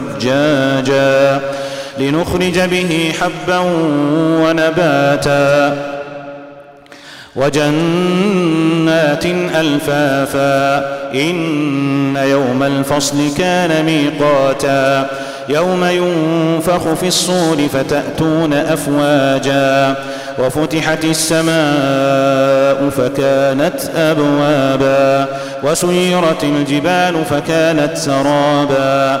ثجاجا لنخرج به حبا ونباتا وجنات ألفافا إن يوم الفصل كان ميقاتا يوم ينفخ في الصور فتأتون أفواجا وفتحت السماء فكانت أبوابا وسيرت الجبال فكانت سرابا